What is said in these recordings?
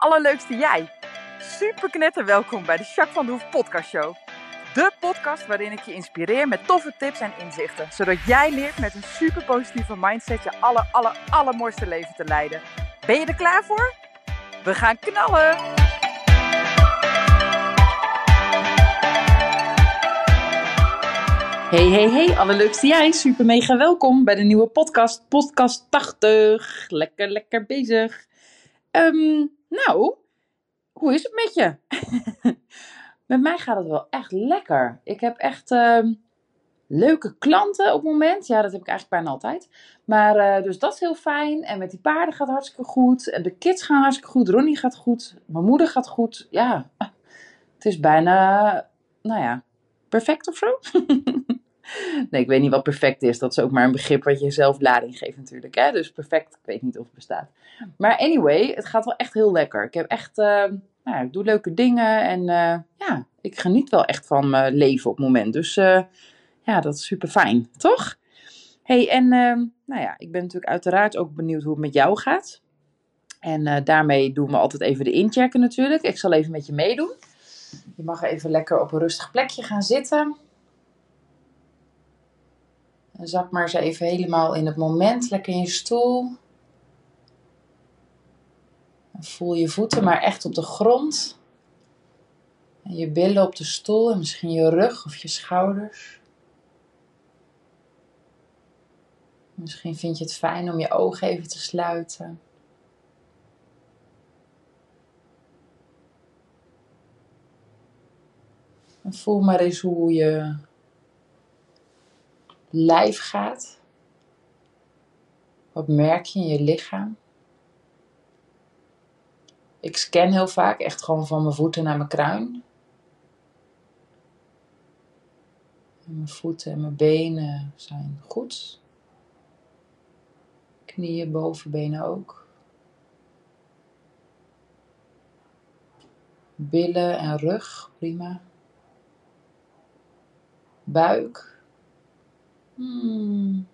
allerleukste jij. Super knetter welkom bij de Jacques van de Hoef podcast show. De podcast waarin ik je inspireer met toffe tips en inzichten. Zodat jij leert met een super positieve mindset je aller, aller, allermooiste leven te leiden. Ben je er klaar voor? We gaan knallen! Hey, hey, hey, allerleukste jij. Super mega welkom bij de nieuwe podcast, podcast 80. Lekker, lekker bezig. Ehm, nou, hoe is het met je? met mij gaat het wel echt lekker. Ik heb echt ehm, leuke klanten op het moment. Ja, dat heb ik eigenlijk bijna altijd. Maar eh, dus dat is heel fijn. En met die paarden gaat het hartstikke goed. En de kids gaan hartstikke goed. Ronnie gaat goed. Mijn moeder gaat goed. Ja, het is bijna, nou ja, perfect of zo. nee, ik weet niet wat perfect is. Dat is ook maar een begrip wat je zelf lading geeft natuurlijk. Hè? Dus perfect, ik weet niet of het bestaat. Maar anyway, het gaat wel echt heel lekker. Ik heb echt, uh, nou, ik doe leuke dingen en uh, ja, ik geniet wel echt van mijn leven op het moment. Dus uh, ja, dat is super fijn, toch? hey, en nou ja, ik ben natuurlijk uiteraard ook benieuwd hoe het met jou gaat. En daarmee doen we altijd even de inchecken natuurlijk. Ik zal even met je meedoen. Je mag even lekker op een rustig plekje gaan zitten. En zak maar eens even helemaal in het moment, lekker in je stoel. Voel je voeten maar echt op de grond. En je billen op de stoel en misschien je rug of je schouders. Misschien vind je het fijn om je ogen even te sluiten. En voel maar eens hoe je lijf gaat. Wat merk je in je lichaam? Ik scan heel vaak echt gewoon van mijn voeten naar mijn kruin. Mijn voeten en mijn benen zijn goed. Knieën, bovenbenen ook. Billen en rug, prima. Buik. Hmm.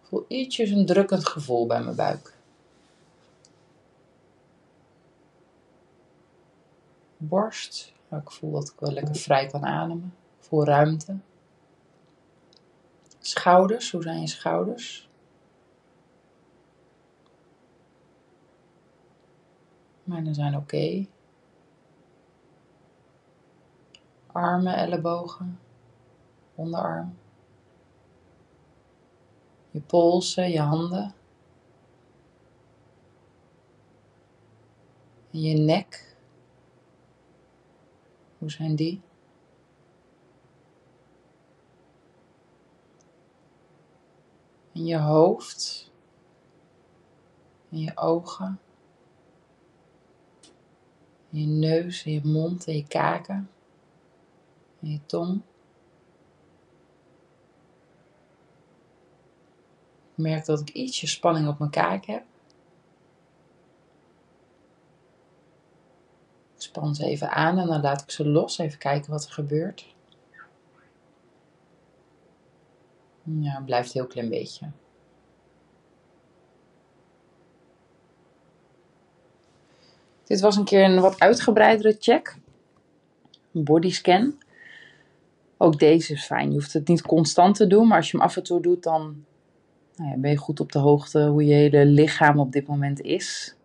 Ik voel ietsjes een drukkend gevoel bij mijn buik. Borst. Ik voel dat ik wel lekker vrij kan ademen. Ik voel ruimte. Schouders. Hoe zijn je schouders? Mijne zijn oké. Armen, ellebogen onderarm. Je polsen, je handen. En je nek. Hoe zijn die? En je hoofd. En je ogen. En je neus en je mond en je kaken. En je tong. Merk dat ik ietsje spanning op mijn kaak heb. Ik span ze even aan en dan laat ik ze los. Even kijken wat er gebeurt. Ja, het blijft een heel klein beetje. Dit was een keer een wat uitgebreidere check. Een bodyscan. Ook deze is fijn. Je hoeft het niet constant te doen, maar als je hem af en toe doet, dan nou ben je goed op de hoogte hoe je hele lichaam op dit moment is.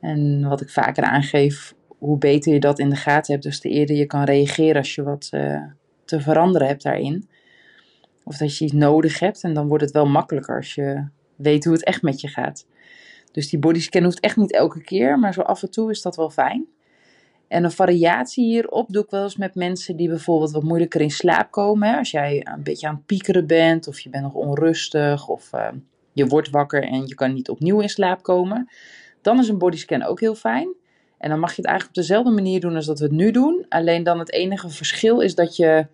En wat ik vaker aangeef, hoe beter je dat in de gaten hebt, dus te eerder je kan reageren als je wat uh, te veranderen hebt daarin. Of dat je iets nodig hebt en dan wordt het wel makkelijker als je weet hoe het echt met je gaat. Dus die bodyscan hoeft echt niet elke keer, maar zo af en toe is dat wel fijn. En een variatie hierop doe ik wel eens met mensen die bijvoorbeeld wat moeilijker in slaap komen. Als jij een beetje aan het piekeren bent, of je bent nog onrustig, of uh, je wordt wakker en je kan niet opnieuw in slaap komen. Dan is een bodyscan ook heel fijn. En dan mag je het eigenlijk op dezelfde manier doen als dat we het nu doen. Alleen dan het enige verschil is dat je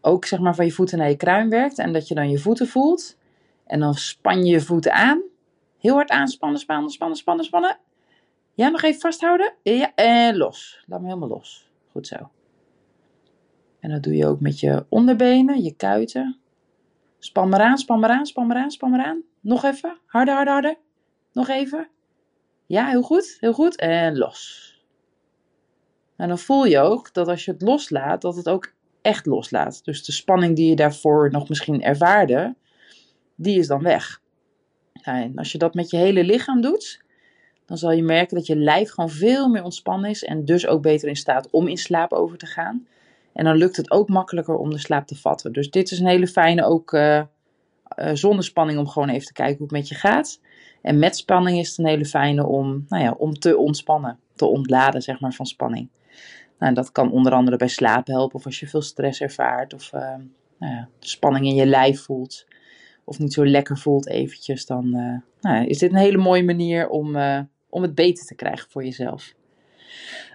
ook zeg maar van je voeten naar je kruin werkt. En dat je dan je voeten voelt. En dan span je je voeten aan. Heel hard aanspannen, spannen, spannen, spannen, spannen. Ja, nog even vasthouden. Ja, en los. Laat me helemaal los. Goed zo. En dat doe je ook met je onderbenen, je kuiten. Span maar aan, span maar aan, span maar aan, span maar aan. Nog even. Harder, harder, harder. Nog even. Ja, heel goed, heel goed. En los. En dan voel je ook dat als je het loslaat, dat het ook echt loslaat. Dus de spanning die je daarvoor nog misschien ervaarde, die is dan weg. En als je dat met je hele lichaam doet, dan zal je merken dat je lijf gewoon veel meer ontspannen is en dus ook beter in staat om in slaap over te gaan. En dan lukt het ook makkelijker om de slaap te vatten. Dus dit is een hele fijne ook uh, zonder spanning om gewoon even te kijken hoe het met je gaat. En met spanning is het een hele fijne om, nou ja, om te ontspannen, te ontladen zeg maar van spanning. Nou, dat kan onder andere bij slaap helpen of als je veel stress ervaart of uh, nou ja, spanning in je lijf voelt of niet zo lekker voelt eventjes, dan nou, is dit een hele mooie manier om, om het beter te krijgen voor jezelf.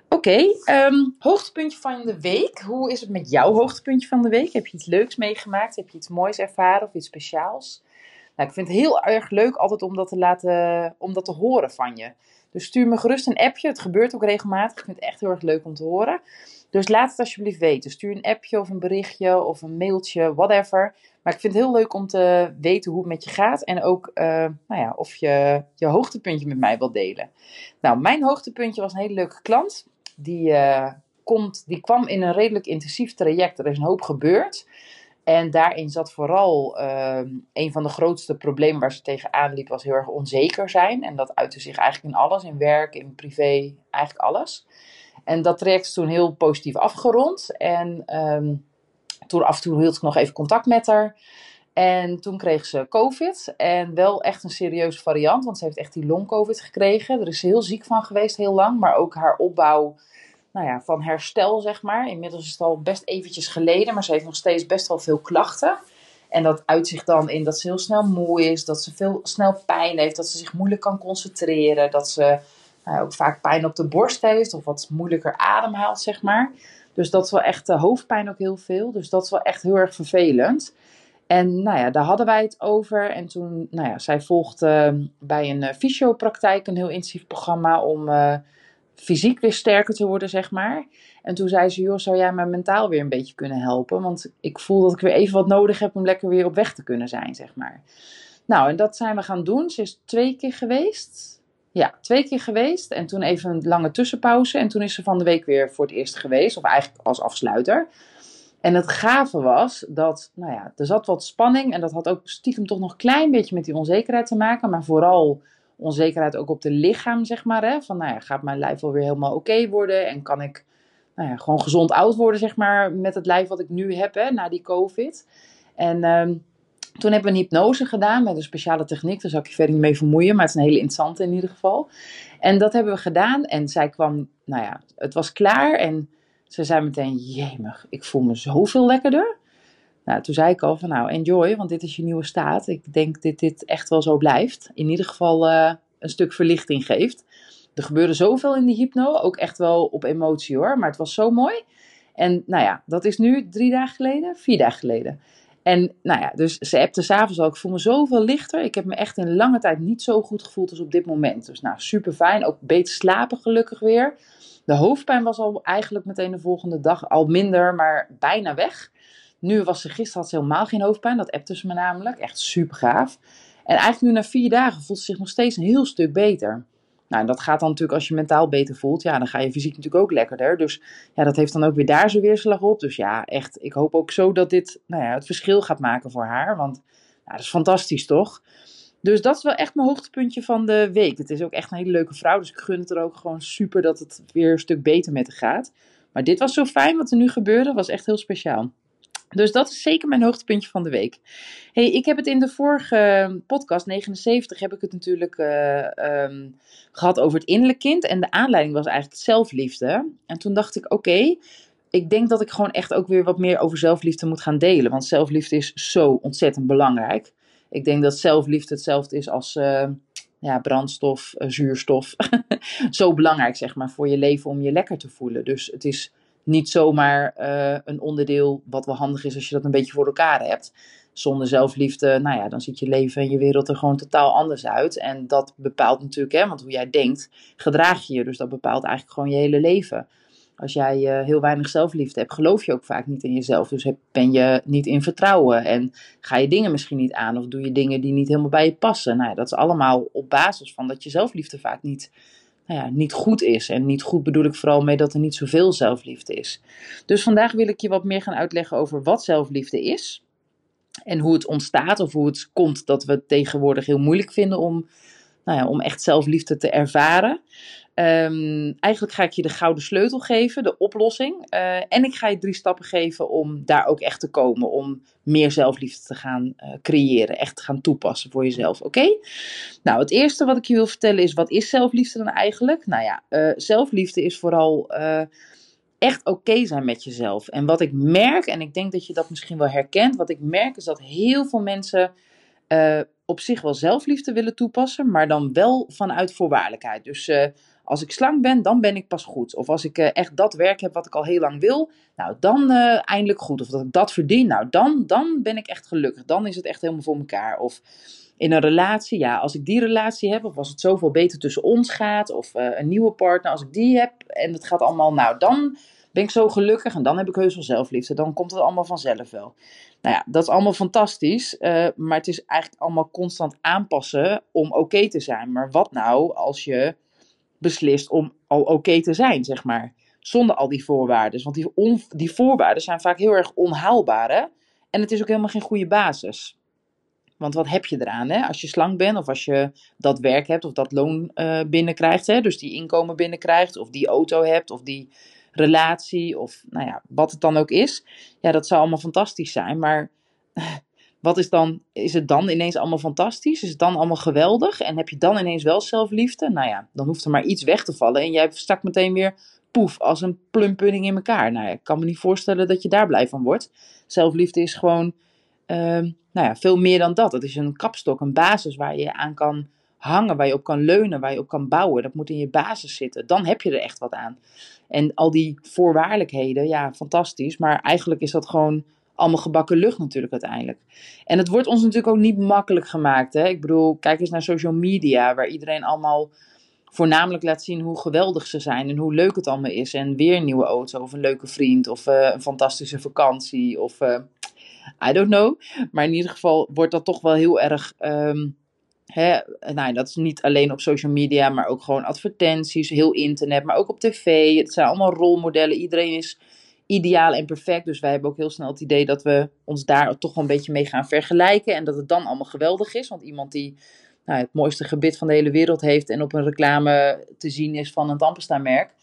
Oké, okay, um, hoogtepuntje van de week. Hoe is het met jouw hoogtepuntje van de week? Heb je iets leuks meegemaakt? Heb je iets moois ervaren of iets speciaals? Nou, ik vind het heel erg leuk altijd om dat te laten, om dat te horen van je. Dus stuur me gerust een appje. Het gebeurt ook regelmatig. Ik vind het echt heel erg leuk om te horen. Dus laat het alsjeblieft weten. Stuur een appje of een berichtje of een mailtje, whatever. Maar ik vind het heel leuk om te weten hoe het met je gaat. En ook uh, nou ja, of je je hoogtepuntje met mij wilt delen. Nou, mijn hoogtepuntje was een hele leuke klant. Die, uh, komt, die kwam in een redelijk intensief traject. Er is een hoop gebeurd. En daarin zat vooral uh, een van de grootste problemen waar ze tegenaan liep, was heel erg onzeker zijn. En dat uitte zich eigenlijk in alles, in werk, in privé, eigenlijk alles. En dat traject is toen heel positief afgerond. En um, toen af en toe hield ik nog even contact met haar. En toen kreeg ze COVID. En wel echt een serieuze variant, want ze heeft echt die long-COVID gekregen. Er is ze heel ziek van geweest, heel lang. Maar ook haar opbouw nou ja, van herstel, zeg maar. Inmiddels is het al best eventjes geleden, maar ze heeft nog steeds best wel veel klachten. En dat uitzicht dan in dat ze heel snel moe is, dat ze veel snel pijn heeft, dat ze zich moeilijk kan concentreren, dat ze nou, ook vaak pijn op de borst heeft of wat moeilijker ademhaalt, zeg maar. Dus dat is wel echt uh, hoofdpijn ook heel veel. Dus dat is wel echt heel erg vervelend. En nou ja, daar hadden wij het over. En toen, nou ja, zij volgde uh, bij een uh, fysiopraktijk een heel intensief programma om fysiek weer sterker te worden, zeg maar. En toen zei ze, joh, zou jij mij mentaal weer een beetje kunnen helpen? Want ik voel dat ik weer even wat nodig heb om lekker weer op weg te kunnen zijn, zeg maar. Nou, en dat zijn we gaan doen. Ze is twee keer geweest. Ja, twee keer geweest. En toen even een lange tussenpauze. En toen is ze van de week weer voor het eerst geweest. Of eigenlijk als afsluiter. En het gave was dat, nou ja, er zat wat spanning. En dat had ook stiekem toch nog een klein beetje met die onzekerheid te maken. Maar vooral onzekerheid ook op de lichaam, zeg maar. Hè? Van, nou ja, gaat mijn lijf wel weer helemaal oké worden? En kan ik nou ja, gewoon gezond oud worden, zeg maar, met het lijf wat ik nu heb, hè, na die COVID. En um, toen hebben we een hypnose gedaan met een speciale techniek. Daar zal ik je verder niet mee vermoeien, maar het is een hele interessante in ieder geval. En dat hebben we gedaan. En zij kwam, nou ja, het was klaar. En ze zei meteen, jemig, ik voel me zoveel lekkerder. Nou, toen zei ik al van nou, enjoy, want dit is je nieuwe staat. Ik denk dat dit echt wel zo blijft. In ieder geval uh, een stuk verlichting geeft. Er gebeurde zoveel in die hypno, ook echt wel op emotie hoor, maar het was zo mooi. En nou ja, dat is nu drie dagen geleden, vier dagen geleden. En nou ja, dus ze appte s'avonds al, ik voel me zoveel lichter. Ik heb me echt in lange tijd niet zo goed gevoeld als op dit moment. Dus nou, super fijn. Ook beter slapen gelukkig weer. De hoofdpijn was al eigenlijk meteen de volgende dag al minder, maar bijna weg. Nu was ze gisteren had ze helemaal geen hoofdpijn. Dat appte ze me namelijk. Echt super gaaf. En eigenlijk nu na vier dagen voelt ze zich nog steeds een heel stuk beter. Nou, en dat gaat dan natuurlijk als je mentaal beter voelt. Ja, dan ga je fysiek natuurlijk ook lekkerder. Dus ja, dat heeft dan ook weer daar zijn weerslag op. Dus ja, echt, ik hoop ook zo dat dit nou ja, het verschil gaat maken voor haar. Want dat is fantastisch, toch? Dus dat is wel echt mijn hoogtepuntje van de week. Het is ook echt een hele leuke vrouw. Dus ik gun het er ook gewoon super dat het weer een stuk beter met haar gaat. Maar dit was zo fijn wat er nu gebeurde. Was echt heel speciaal. Dus dat is zeker mijn hoogtepuntje van de week. Hey, ik heb het in de vorige podcast, 79, heb ik het natuurlijk uh, um, gehad over het innerlijk kind. En de aanleiding was eigenlijk zelfliefde. En toen dacht ik, oké, ik denk dat ik gewoon echt ook weer wat meer over zelfliefde moet gaan delen. Want zelfliefde is zo ontzettend belangrijk. Ik denk dat zelfliefde hetzelfde is als uh, ja, brandstof, uh, zuurstof. zo belangrijk, zeg maar, voor je leven om je lekker te voelen. Dus het is niet zomaar uh, een onderdeel wat wel handig is als je dat een beetje voor elkaar hebt. Zonder zelfliefde, nou ja, dan ziet je leven en je wereld er gewoon totaal anders uit. En dat bepaalt natuurlijk, hè, want hoe jij denkt, gedraag je je. Dus dat bepaalt eigenlijk gewoon je hele leven. Als jij uh, heel weinig zelfliefde hebt, geloof je ook vaak niet in jezelf. Dus heb, ben je niet in vertrouwen en ga je dingen misschien niet aan of doe je dingen die niet helemaal bij je passen. Nou, ja, dat is allemaal op basis van dat je zelfliefde vaak niet, nou ja, niet goed is. En niet goed bedoel ik vooral mee dat er niet zoveel zelfliefde is. Dus vandaag wil ik je wat meer gaan uitleggen over wat zelfliefde is. En hoe het ontstaat of hoe het komt dat we het tegenwoordig heel moeilijk vinden om, nou ja, om echt zelfliefde te ervaren. Um, eigenlijk ga ik je de gouden sleutel geven, de oplossing. Uh, en ik ga je drie stappen geven om daar ook echt te komen. Om meer zelfliefde te gaan uh, creëren. Echt te gaan toepassen voor jezelf. Oké? Nou, het eerste wat ik je wil vertellen is: wat is zelfliefde dan eigenlijk? Nou ja, uh, zelfliefde is vooral echt oké zijn met jezelf. En wat ik merk, en ik denk dat je dat misschien wel herkent. Wat ik merk is dat heel veel mensen op zich wel zelfliefde willen toepassen. Maar dan wel vanuit voorwaardelijkheid. Dus als ik slank ben, dan ben ik pas goed. Of als ik uh, echt dat werk heb wat ik al heel lang wil, nou dan uh, eindelijk goed. Of dat ik dat verdien, nou dan, dan ben ik echt gelukkig. Dan is het echt helemaal voor elkaar. Of in een relatie, ja, als ik die relatie heb, of als het zoveel beter tussen ons gaat, of uh, een nieuwe partner, als ik die heb en het gaat allemaal, nou dan ben ik zo gelukkig en dan heb ik heus wel zelfliefde. Dan komt het allemaal vanzelf wel. Nou ja, dat is allemaal fantastisch, maar het is eigenlijk allemaal constant aanpassen om oké te zijn. Maar wat nou als je beslist om al oké te zijn, zeg maar. Zonder al die voorwaarden. Want die, die voorwaarden zijn vaak heel erg onhaalbaar. Hè? En het is ook helemaal geen goede basis. Want wat heb je eraan hè? als je slank bent of als je dat werk hebt of dat loon uh, binnenkrijgt. Hè? Dus die inkomen binnenkrijgt of die auto hebt of die relatie of nou ja, wat het dan ook is. Ja, dat zou allemaal fantastisch zijn. Maar wat is dan, is het dan ineens allemaal fantastisch? Is het dan allemaal geweldig? En heb je dan ineens wel zelfliefde? Nou ja, dan hoeft er maar iets weg te vallen en jij stak meteen weer poef, als een plumpudding in elkaar. Nou ja, ik kan me niet voorstellen dat je daar blij van wordt. Zelfliefde is gewoon, uh, nou ja, veel meer dan dat. Het is een kapstok, een basis waar je aan kan hangen, waar je op kan leunen, waar je op kan bouwen. Dat moet in je basis zitten. Dan heb je er echt wat aan. En al die voorwaardelijkheden, ja, fantastisch. Maar eigenlijk is dat gewoon allemaal gebakken lucht natuurlijk uiteindelijk. En het wordt ons natuurlijk ook niet makkelijk gemaakt. Hè? Ik bedoel, kijk eens naar social media, waar iedereen allemaal voornamelijk laat zien hoe geweldig ze zijn en hoe leuk het allemaal is. En weer een nieuwe auto of een leuke vriend of uh, een fantastische vakantie of uh, I don't know. Maar in ieder geval wordt dat toch wel heel erg... Um, Hè, nou, dat is niet alleen op social media, maar ook gewoon advertenties, heel internet, maar ook op tv. Het zijn allemaal rolmodellen. Iedereen is ideaal en perfect. Dus wij hebben ook heel snel het idee dat we ons daar toch wel een beetje mee gaan vergelijken. En dat het dan allemaal geweldig is. Want iemand die nou, het mooiste gebit van de hele wereld heeft en op een reclame te zien is van een tandpasta-merk.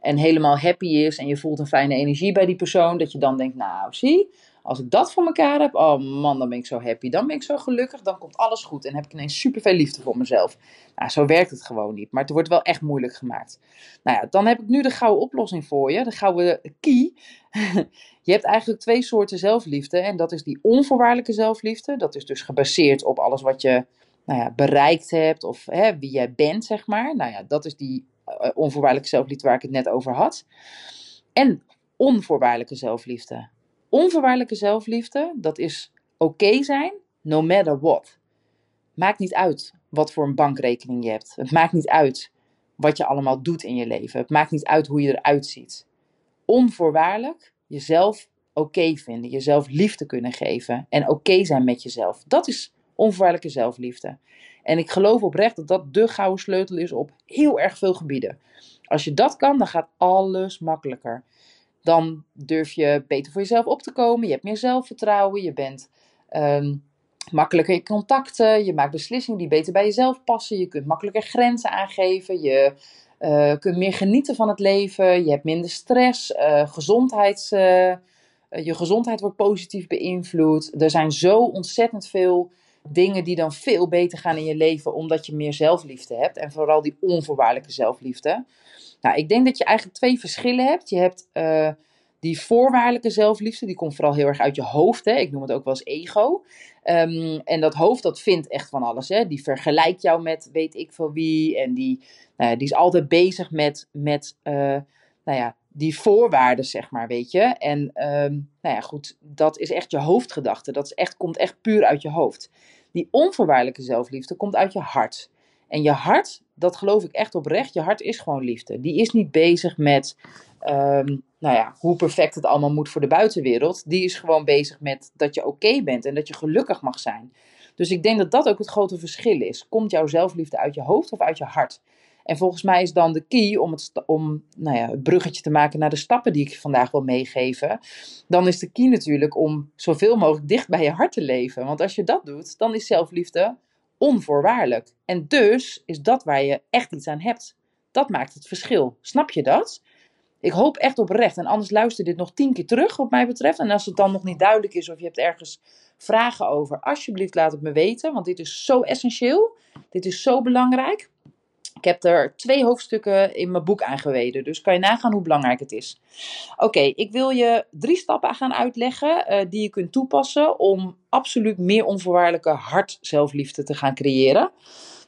En helemaal happy is en je voelt een fijne energie bij die persoon. Dat je dan denkt, nou zie, als ik dat voor elkaar heb, oh man, dan ben ik zo happy. Dan ben ik zo gelukkig, dan komt alles goed. En heb ik ineens superveel liefde voor mezelf. Nou, zo werkt het gewoon niet. Maar het wordt wel echt moeilijk gemaakt. Nou ja, dan heb ik nu de gouden oplossing voor je. De gouden key. je hebt eigenlijk twee soorten zelfliefde. En dat is die onvoorwaardelijke zelfliefde. Dat is dus gebaseerd op alles wat je nou ja, bereikt hebt. Of hè, wie jij bent, zeg maar. Nou ja, dat is die uh, onvoorwaardelijke zelfliefde waar ik het net over had. En onvoorwaardelijke zelfliefde. Onvoorwaardelijke zelfliefde, dat is oké zijn, no matter what. Maakt niet uit wat voor een bankrekening je hebt. Het maakt niet uit wat je allemaal doet in je leven. Het maakt niet uit hoe je eruit ziet. Onvoorwaardelijk jezelf oké vinden, jezelf liefde kunnen geven en oké zijn met jezelf. Dat is onvoorwaardelijke zelfliefde. En ik geloof oprecht dat dat de gouden sleutel is op heel erg veel gebieden. Als je dat kan, dan gaat alles makkelijker dan durf je beter voor jezelf op te komen. Je hebt meer zelfvertrouwen. Je bent um, makkelijker in contacten. Je maakt beslissingen die beter bij jezelf passen. Je kunt makkelijker grenzen aangeven. Je uh, kunt meer genieten van het leven. Je hebt minder stress. Uh, gezondheids, uh, je gezondheid wordt positief beïnvloed. Er zijn zo ontzettend veel dingen die dan veel beter gaan in je leven omdat je meer zelfliefde hebt. En vooral die onvoorwaardelijke zelfliefde. Nou, ik denk dat je eigenlijk twee verschillen hebt. Je hebt uh, die voorwaardelijke zelfliefde, die komt vooral heel erg uit je hoofd. Hè? Ik noem het ook wel eens ego. Um, en dat hoofd, dat vindt echt van alles. Hè? Die vergelijkt jou met weet ik veel wie. En die, nou die is altijd bezig met, met uh, nou ja, die voorwaarden, zeg maar, weet je. En um, nou ja, goed, dat is echt je hoofdgedachte. Dat is echt, komt echt puur uit je hoofd. Die onvoorwaardelijke zelfliefde komt uit je hart. En je hart, dat geloof ik echt oprecht, je hart is gewoon liefde. Die is niet bezig met, ehm, nou ja, hoe perfect het allemaal moet voor de buitenwereld. Die is gewoon bezig met dat je oké bent en dat je gelukkig mag zijn. Dus ik denk dat dat ook het grote verschil is. Komt jouw zelfliefde uit je hoofd of uit je hart? En volgens mij is dan de key om, het, om nou ja, het bruggetje te maken naar de stappen die ik vandaag wil meegeven. Dan is de key natuurlijk om zoveel mogelijk dicht bij je hart te leven. Want als je dat doet, dan is zelfliefde onvoorwaardelijk. En dus is dat waar je echt iets aan hebt. Dat maakt het verschil. Snap je dat? Ik hoop echt oprecht. En anders luister dit nog tien keer terug, wat mij betreft. En als het dan nog niet duidelijk is of je hebt ergens vragen over, alsjeblieft laat het me weten. Want dit is zo essentieel. Dit is zo belangrijk. Ik heb er twee hoofdstukken in mijn boek aan gewijd, dus kan je nagaan hoe belangrijk het is. Oké, ik wil je drie stappen gaan uitleggen uh, die je kunt toepassen om absoluut meer onvoorwaardelijke hart zelfliefde te gaan creëren.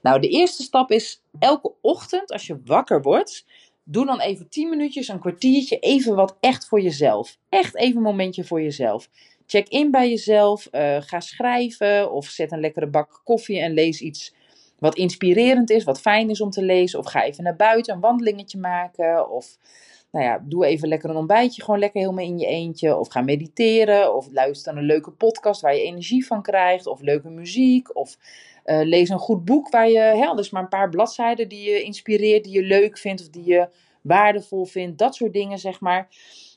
Nou, de eerste stap is elke ochtend als je wakker wordt, doe dan even 10 minuutjes, een kwartiertje, even wat echt voor jezelf. Echt even een momentje voor jezelf. Check in bij jezelf, uh, ga schrijven of zet een lekkere bak koffie en lees iets wat inspirerend is, wat fijn is om te lezen. Of ga even naar buiten, een wandelingetje maken. Of nou ja, doe even lekker een ontbijtje, gewoon lekker helemaal in je eentje. Of ga mediteren, of luister naar een leuke podcast waar je energie van krijgt. Of leuke muziek, of uh, lees een goed boek waar je, hè, dus maar een paar bladzijden die je inspireert, die je leuk vindt of die je waardevol vindt. Dat soort dingen, zeg maar.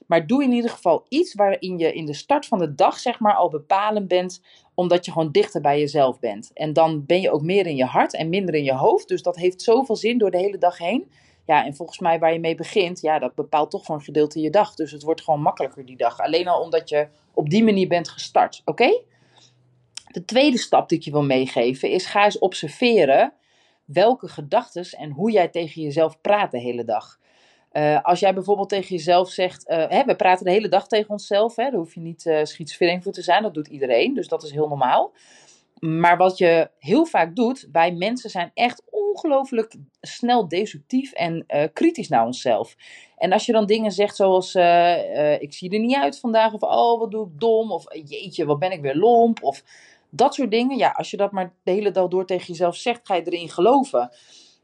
Maar doe in ieder geval iets waarin je in de start van de dag, zeg maar, al bepalend bent omdat je gewoon dichter bij jezelf bent. En dan ben je ook meer in je hart en minder in je hoofd. Dus dat heeft zoveel zin door de hele dag heen. Ja, en volgens mij waar je mee begint, ja, dat bepaalt toch voor een gedeelte je dag. Dus het wordt gewoon makkelijker die dag. Alleen al omdat je op die manier bent gestart. Oké? De tweede stap die ik je wil meegeven is: ga eens observeren welke gedachten en hoe jij tegen jezelf praat de hele dag. Uh, als jij bijvoorbeeld tegen jezelf zegt, uh, hè, we praten de hele dag tegen onszelf, hè, daar hoef je niet uh, voor te zijn, dat doet iedereen, dus dat is heel normaal. Maar wat je heel vaak doet, wij mensen zijn echt ongelooflijk snel destructief en kritisch naar onszelf. En als je dan dingen zegt zoals, ik zie er niet uit vandaag, of oh, wat doe ik dom, of jeetje, wat ben ik weer lomp, of dat soort dingen. Ja, als je dat maar de hele dag door tegen jezelf zegt, ga je erin geloven.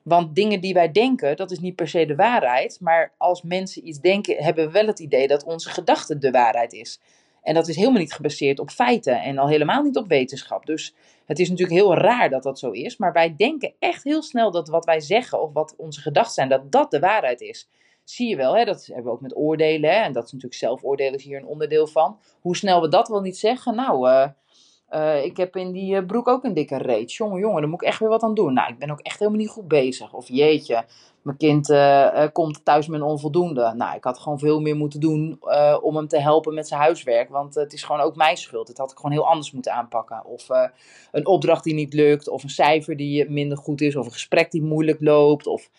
Want dingen die wij denken, dat is niet per se de waarheid. Maar als mensen iets denken, hebben we wel het idee dat onze gedachte de waarheid is. En dat is helemaal niet gebaseerd op feiten en al helemaal niet op wetenschap. Dus het is natuurlijk heel raar dat dat zo is. Maar wij denken echt heel snel dat wat wij zeggen of wat onze gedachten zijn, dat dat de waarheid is. Zie je wel, hè? dat hebben we ook met oordelen. Hè? En dat is natuurlijk zelfoordelen hier een onderdeel van. Hoe snel we dat wel niet zeggen. Nou, uh, uh, ik heb in die uh, broek ook een dikke reet. Jongen, jongen, daar moet ik echt weer wat aan doen. Nou, ik ben ook echt helemaal niet goed bezig. Of jeetje, mijn kind uh, komt thuis met een onvoldoende. Nou, ik had gewoon veel meer moeten doen om hem te helpen met zijn huiswerk. Want het is gewoon ook mijn schuld. Het had ik gewoon heel anders moeten aanpakken. Of een opdracht die niet lukt. Of een cijfer die minder goed is. Of een gesprek die moeilijk loopt. Of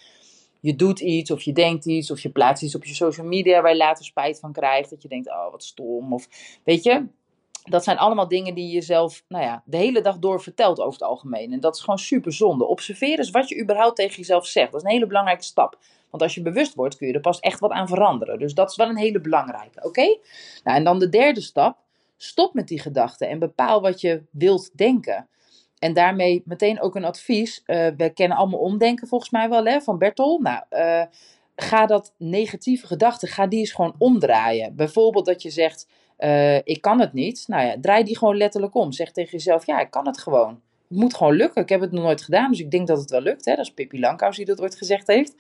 je doet iets of je denkt iets of je plaatst iets op je social media waar je later spijt van krijgt. Dat je denkt, oh wat stom. Of weet je, dat zijn allemaal dingen die je zelf nou ja, de hele dag door vertelt over het algemeen. En dat is gewoon super zonde. Observeer eens wat je überhaupt tegen jezelf zegt. Dat is een hele belangrijke stap. Want als je bewust wordt, kun je er pas echt wat aan veranderen. Dus dat is wel een hele belangrijke. Oké? Nou, en dan de derde stap. Stop met die gedachten en bepaal wat je wilt denken. En daarmee meteen ook een advies. Uh, we kennen allemaal omdenken volgens mij wel hè, van Bertol. Nou, uh, ga dat negatieve gedachte, ga die eens gewoon omdraaien. Bijvoorbeeld dat je zegt uh, ik kan het niet. Nou ja, draai die gewoon letterlijk om. Zeg tegen jezelf, ja, ik kan het gewoon. Het moet gewoon lukken. Ik heb het nog nooit gedaan, dus ik denk dat het wel lukt. Hè? Dat is Pippi Lankhuis die dat ooit gezegd heeft.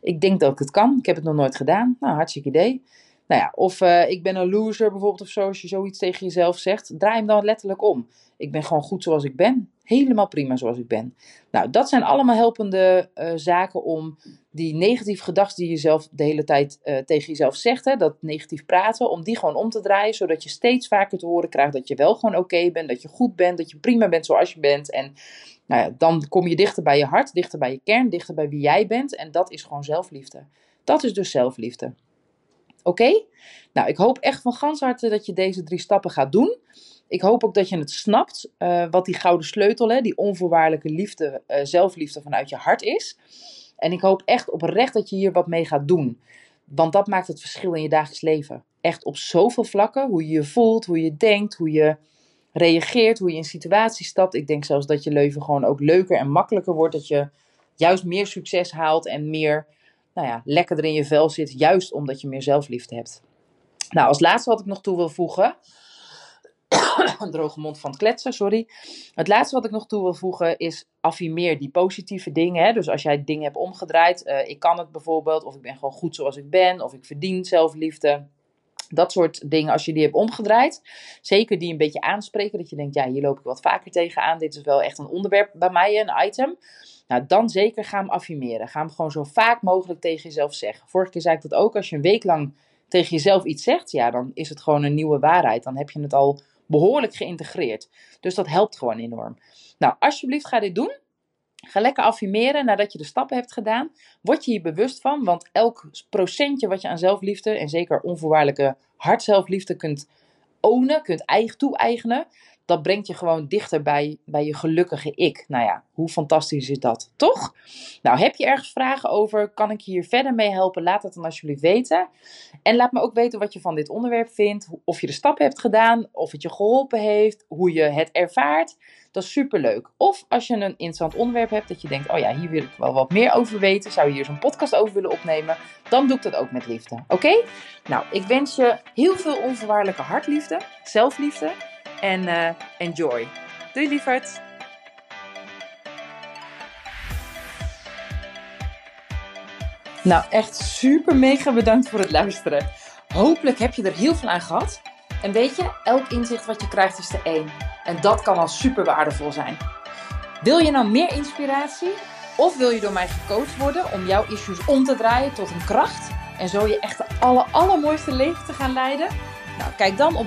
Ik denk dat ik het kan. Ik heb het nog nooit gedaan. Nou, hartstikke idee. Nou ja, of uh, ik ben een loser bijvoorbeeld of zo. Als je zoiets tegen jezelf zegt, draai hem dan letterlijk om. Ik ben gewoon goed zoals ik ben. Helemaal prima zoals ik ben. Nou, dat zijn allemaal helpende uh, zaken om die negatieve gedachten die je zelf de hele tijd uh, tegen jezelf zegt, hè, dat negatief praten, om die gewoon om te draaien, zodat je steeds vaker te horen krijgt dat je wel gewoon oké bent, dat je goed bent, dat je prima bent zoals je bent. En nou ja, dan kom je dichter bij je hart, dichter bij je kern, dichter bij wie jij bent. En dat is gewoon zelfliefde. Dat is dus zelfliefde. Oké? Nou, ik hoop echt van gans harte dat je deze drie stappen gaat doen. Ik hoop ook dat je het snapt, uh, wat die gouden sleutel, hè, die onvoorwaardelijke liefde, uh, zelfliefde vanuit je hart is. En ik hoop echt oprecht dat je hier wat mee gaat doen. Want dat maakt het verschil in je dagelijks leven. Echt op zoveel vlakken. Hoe je je voelt, hoe je denkt, hoe je reageert, hoe je in situaties stapt. Ik denk zelfs dat je leven gewoon ook leuker en makkelijker wordt. Dat je juist meer succes haalt en meer nou ja, lekkerder in je vel zit, juist omdat je meer zelfliefde hebt. Nou, als laatste wat ik nog toe wil voegen. een droge mond van het kletsen, sorry. Het laatste wat ik nog toe wil voegen is affirmeer die positieve dingen. Hè? Dus als jij dingen hebt omgedraaid, uh, ik kan het bijvoorbeeld, of ik ben gewoon goed zoals ik ben, of ik verdien zelfliefde. Dat soort dingen, als je die hebt omgedraaid, zeker die een beetje aanspreken, dat je denkt, ja, hier loop ik wat vaker tegenaan, dit is wel echt een onderwerp bij mij, een item. Nou, dan zeker ga hem affirmeren. Ga hem gewoon zo vaak mogelijk tegen jezelf zeggen. Vorige keer zei ik dat ook, als je een week lang tegen jezelf iets zegt, ja, dan is het gewoon een nieuwe waarheid. Dan heb je het al behoorlijk geïntegreerd. Dus dat helpt gewoon enorm. Nou, alsjeblieft ga dit doen. Ga lekker affirmeren nadat je de stappen hebt gedaan. Word je hier bewust van, want elk procentje wat je aan zelfliefde en zeker onvoorwaardelijke hartzelfliefde kunt ownen, kunt eigen toe-eigenen, dat brengt je gewoon dichter bij, bij je gelukkige ik. Nou ja, hoe fantastisch is dat, toch? Nou, heb je ergens vragen over? Kan ik je hier verder mee helpen? Laat het dan alsjeblieft weten. En laat me ook weten wat je van dit onderwerp vindt. Of je de stap hebt gedaan, of het je geholpen heeft, hoe je het ervaart. Dat is superleuk. Of als je een interessant onderwerp hebt dat je denkt, oh ja, hier wil ik wel wat meer over weten. Zou je hier zo'n podcast over willen opnemen? Dan doe ik dat ook met liefde. Oké? Nou, ik wens je heel veel onvoorwaardelijke hartliefde, zelfliefde. En uh, enjoy. Doei lieverd! Nou, echt super mega bedankt voor het luisteren. Hopelijk heb je er heel veel aan gehad. En weet je, elk inzicht wat je krijgt is de één. En dat kan al super waardevol zijn. Wil je nou meer inspiratie? Of wil je door mij gecoacht worden om jouw issues om te draaien tot een kracht? En zo je echt de aller, allermooiste leven te gaan leiden? Nou, kijk dan op